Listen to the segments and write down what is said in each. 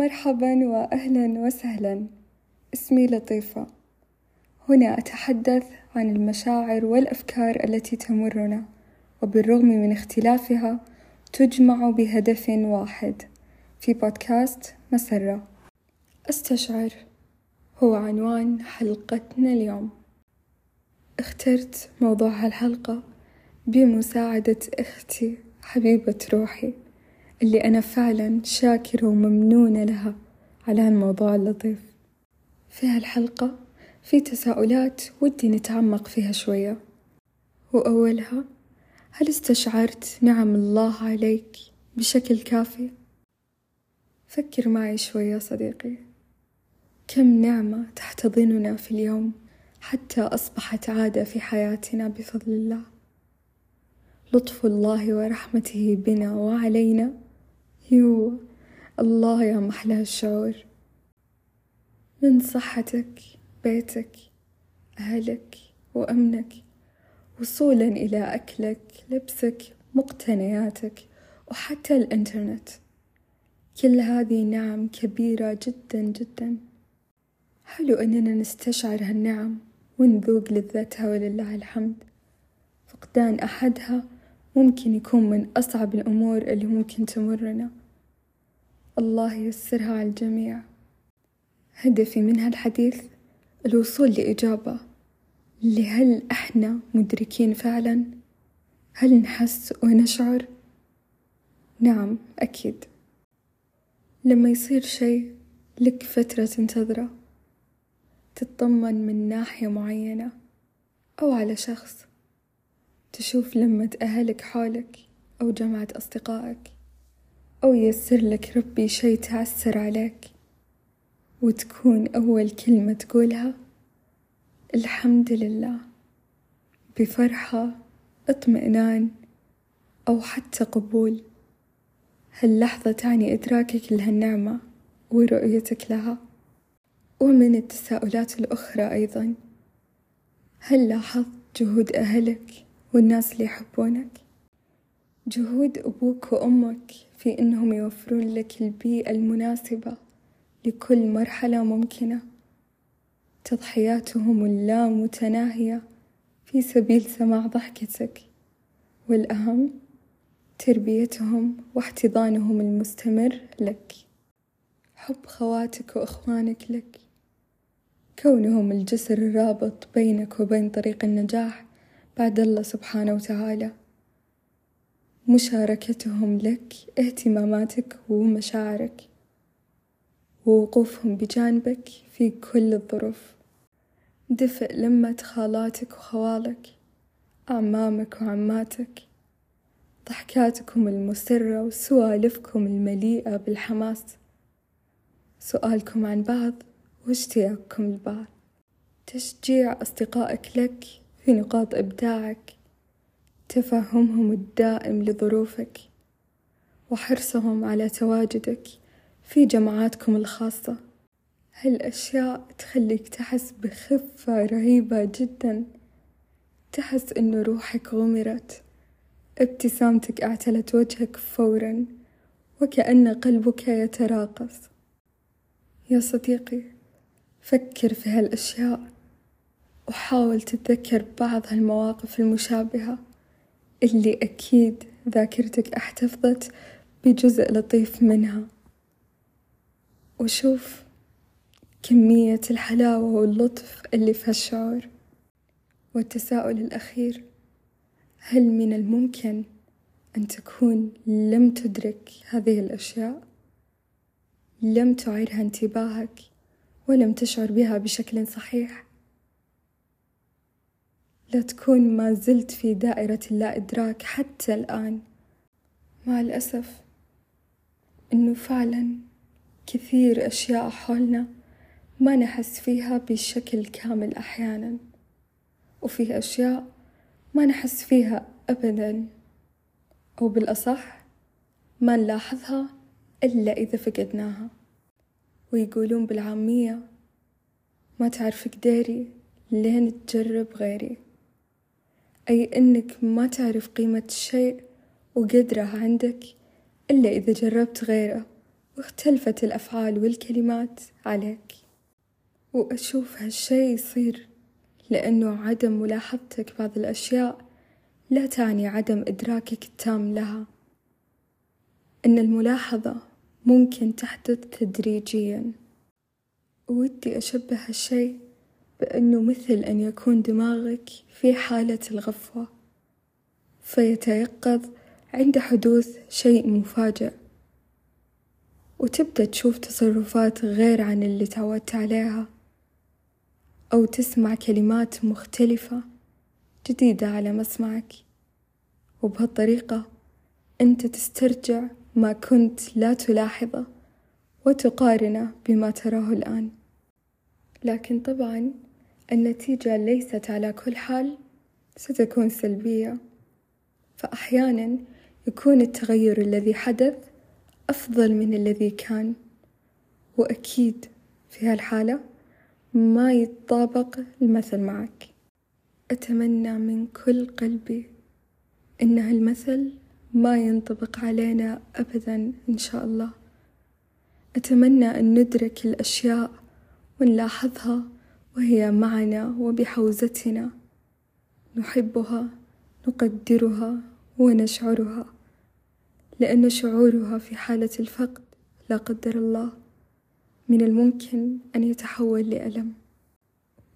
مرحبا واهلا وسهلا. اسمي لطيفة. هنا أتحدث عن المشاعر والأفكار التي تمرنا وبالرغم من اختلافها تجمع بهدف واحد في بودكاست مسرة. أستشعر. هو عنوان حلقتنا اليوم. اخترت موضوع هالحلقه بمساعدة أختي حبيبة روحي. اللي أنا فعلا شاكرة وممنونة لها على هالموضوع اللطيف. في هالحلقة في تساؤلات ودي نتعمق فيها شوية. وأولها هل استشعرت نعم الله عليك بشكل كافي؟ فكر معي شوية صديقي. كم نعمة تحتضننا في اليوم حتى أصبحت عادة في حياتنا بفضل الله؟ لطف الله ورحمته بنا وعلينا يو الله يا محلى الشعور. من صحتك بيتك أهلك وأمنك وصولا إلى أكلك لبسك مقتنياتك وحتى الإنترنت. كل هذه نعم كبيرة جدا جدا. حلو أننا نستشعر هالنعم ونذوق لذتها ولله الحمد. فقدان أحدها ممكن يكون من أصعب الأمور اللي ممكن تمرنا. الله ييسرها على الجميع هدفي من هالحديث الوصول لإجابة لهل إحنا مدركين فعلا؟ هل نحس ونشعر؟ نعم أكيد لما يصير شي لك فترة تنتظره تطمن من ناحية معينة أو على شخص تشوف لمة أهلك حولك أو جمعة أصدقائك أو ييسر لك ربي شي تعسر عليك وتكون أول كلمة تقولها الحمد لله بفرحة اطمئنان أو حتى قبول. هاللحظة تعني إدراكك لهالنعمة ورؤيتك لها. ومن التساؤلات الأخرى أيضا هل لاحظت جهود أهلك والناس اللي يحبونك؟ جهود أبوك وأمك في إنهم يوفرون لك البيئة المناسبة لكل مرحلة ممكنة. تضحياتهم اللامتناهية في سبيل سماع ضحكتك. والأهم تربيتهم واحتضانهم المستمر لك. حب خواتك وإخوانك لك. كونهم الجسر الرابط بينك وبين طريق النجاح بعد الله سبحانه وتعالى. مشاركتهم لك اهتماماتك ومشاعرك ووقوفهم بجانبك في كل الظروف. دفء لمة خالاتك وخوالك أعمامك وعماتك. ضحكاتكم المسرة وسوالفكم المليئة بالحماس. سؤالكم عن بعض واشتياقكم لبعض. تشجيع أصدقائك لك في نقاط إبداعك. تفهمهم الدائم لظروفك وحرصهم على تواجدك في جماعاتكم الخاصة. هالأشياء تخليك تحس بخفة رهيبة جدا. تحس إنه روحك غمرت. ابتسامتك اعتلت وجهك فورا وكأن قلبك يتراقص. يا صديقي فكر في هالأشياء وحاول تتذكر بعض هالمواقف المشابهة. اللي أكيد ذاكرتك أحتفظت بجزء لطيف منها وشوف كمية الحلاوة واللطف اللي في هالشعور والتساؤل الأخير هل من الممكن أن تكون لم تدرك هذه الأشياء؟ لم تعرها انتباهك ولم تشعر بها بشكل صحيح؟ لا تكون ما زلت في دائرة اللا إدراك حتى الآن. مع الأسف إنه فعلا كثير أشياء حولنا ما نحس فيها بشكل كامل أحيانا وفي أشياء ما نحس فيها أبدا. أو بالأصح ما نلاحظها إلا إذا فقدناها. ويقولون بالعامية ما تعرف قديري لين تجرب غيري؟ أي أنك ما تعرف قيمة الشيء وقدره عندك إلا إذا جربت غيره واختلفت الأفعال والكلمات عليك. وأشوف هالشي يصير لأنه عدم ملاحظتك بعض الأشياء لا تعني عدم إدراكك التام لها. إن الملاحظة ممكن تحدث تدريجيا. ودي أشبه هالشي بأنه مثل أن يكون دماغك في حالة الغفوة فيتيقظ عند حدوث شيء مفاجئ. وتبدأ تشوف تصرفات غير عن اللي تعودت عليها أو تسمع كلمات مختلفة جديدة على مسمعك. وبهالطريقة أنت تسترجع ما كنت لا تلاحظه وتقارنه بما تراه الآن. لكن طبعا النتيجة ليست على كل حال ستكون سلبية فأحيانا يكون التغير الذي حدث أفضل من الذي كان وأكيد في هالحالة ما يتطابق المثل معك. أتمنى من كل قلبي إن هالمثل ما ينطبق علينا أبدا إن شاء الله. أتمنى أن ندرك الأشياء ونلاحظها وهي معنا وبحوزتنا. نحبها نقدرها ونشعرها. لأن شعورها في حالة الفقد لا قدر الله. من الممكن أن يتحول لألم.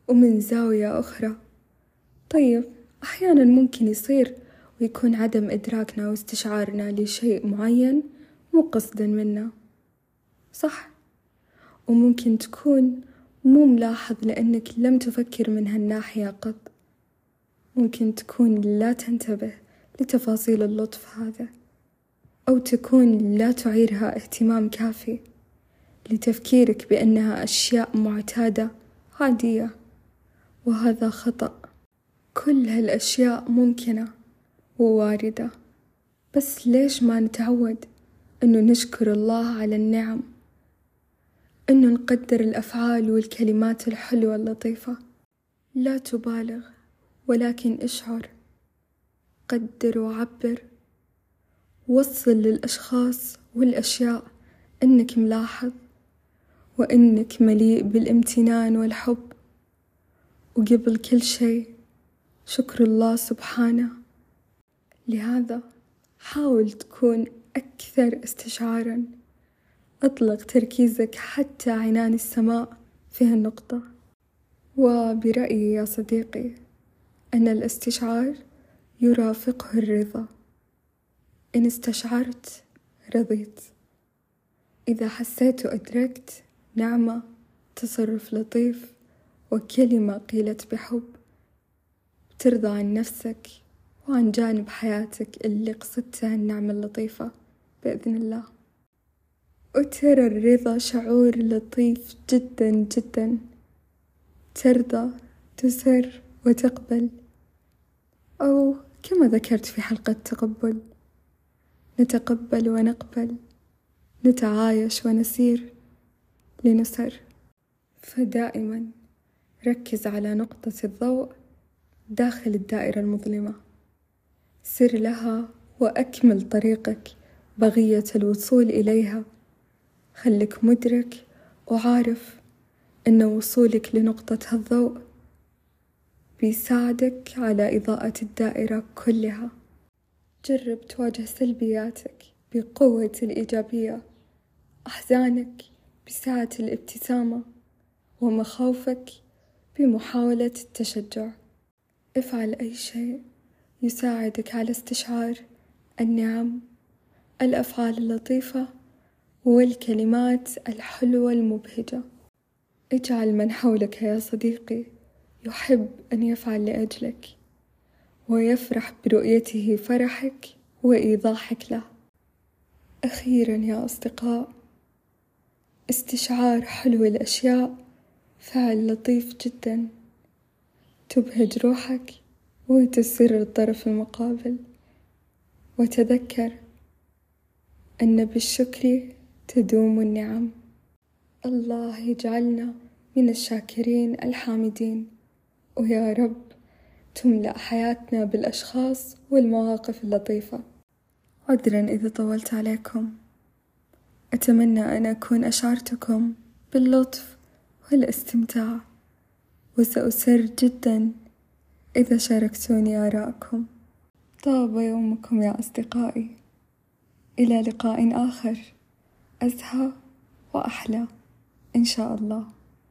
ومن زاوية أخرى. طيب أحيانا ممكن يصير ويكون عدم إدراكنا واستشعارنا لشيء معين مو قصدا منا. صح. وممكن تكون مو ملاحظ لأنك لم تفكر من هالناحية قط. ممكن تكون لا تنتبه لتفاصيل اللطف هذا أو تكون لا تعيرها اهتمام كافي لتفكيرك بأنها أشياء معتادة عادية وهذا خطأ. كل هالأشياء ممكنة وواردة بس ليش ما نتعود إنه نشكر الله على النعم؟ إنه نقدر الأفعال والكلمات الحلوة اللطيفة. لا تبالغ ولكن أشعر. قدر وعبر. وصل للأشخاص والأشياء إنك ملاحظ وإنك مليء بالامتنان والحب. وقبل كل شيء شكر الله سبحانه. لهذا حاول تكون أكثر استشعارًا. أطلق تركيزك حتى عنان السماء في هالنقطة. وبرأيي يا صديقي أن الاستشعار يرافقه الرضا. إن استشعرت رضيت. إذا حسيت وأدركت نعمة تصرف لطيف وكلمة قيلت بحب ترضى عن نفسك وعن جانب حياتك اللي قصدتها النعمة اللطيفة بإذن الله. وترى الرضا شعور لطيف جدا جدا. ترضى تسر وتقبل. أو كما ذكرت في حلقة تقبل. نتقبل ونقبل. نتعايش ونسير لنسر. فدائما ركز على نقطة الضوء داخل الدائرة المظلمة. سر لها وأكمل طريقك بغية الوصول إليها. خلك مدرك وعارف أن وصولك لنقطة هالضوء بيساعدك على إضاءة الدائرة كلها. جرب تواجه سلبياتك بقوة الإيجابية. أحزانك بسعة الابتسامة ومخاوفك بمحاولة التشجع. افعل أي شيء يساعدك على استشعار النعم. الأفعال اللطيفة والكلمات الحلوة المبهجة. اجعل من حولك يا صديقي يحب أن يفعل لأجلك ويفرح برؤيته فرحك وإيضاحك له. أخيرا يا أصدقاء استشعار حلو الأشياء فعل لطيف جدا. تبهج روحك وتسر الطرف المقابل. وتذكر أن بالشكر تدوم النعم. الله يجعلنا من الشاكرين الحامدين. ويا رب تملأ حياتنا بالأشخاص والمواقف اللطيفة. عذرا إذا طولت عليكم. أتمنى أن أكون أشعرتكم باللطف والاستمتاع. وسأسر جدا إذا شاركتوني آراءكم طاب يومكم يا أصدقائي. إلى لقاء آخر. أزهى وأحلى إن شاء الله.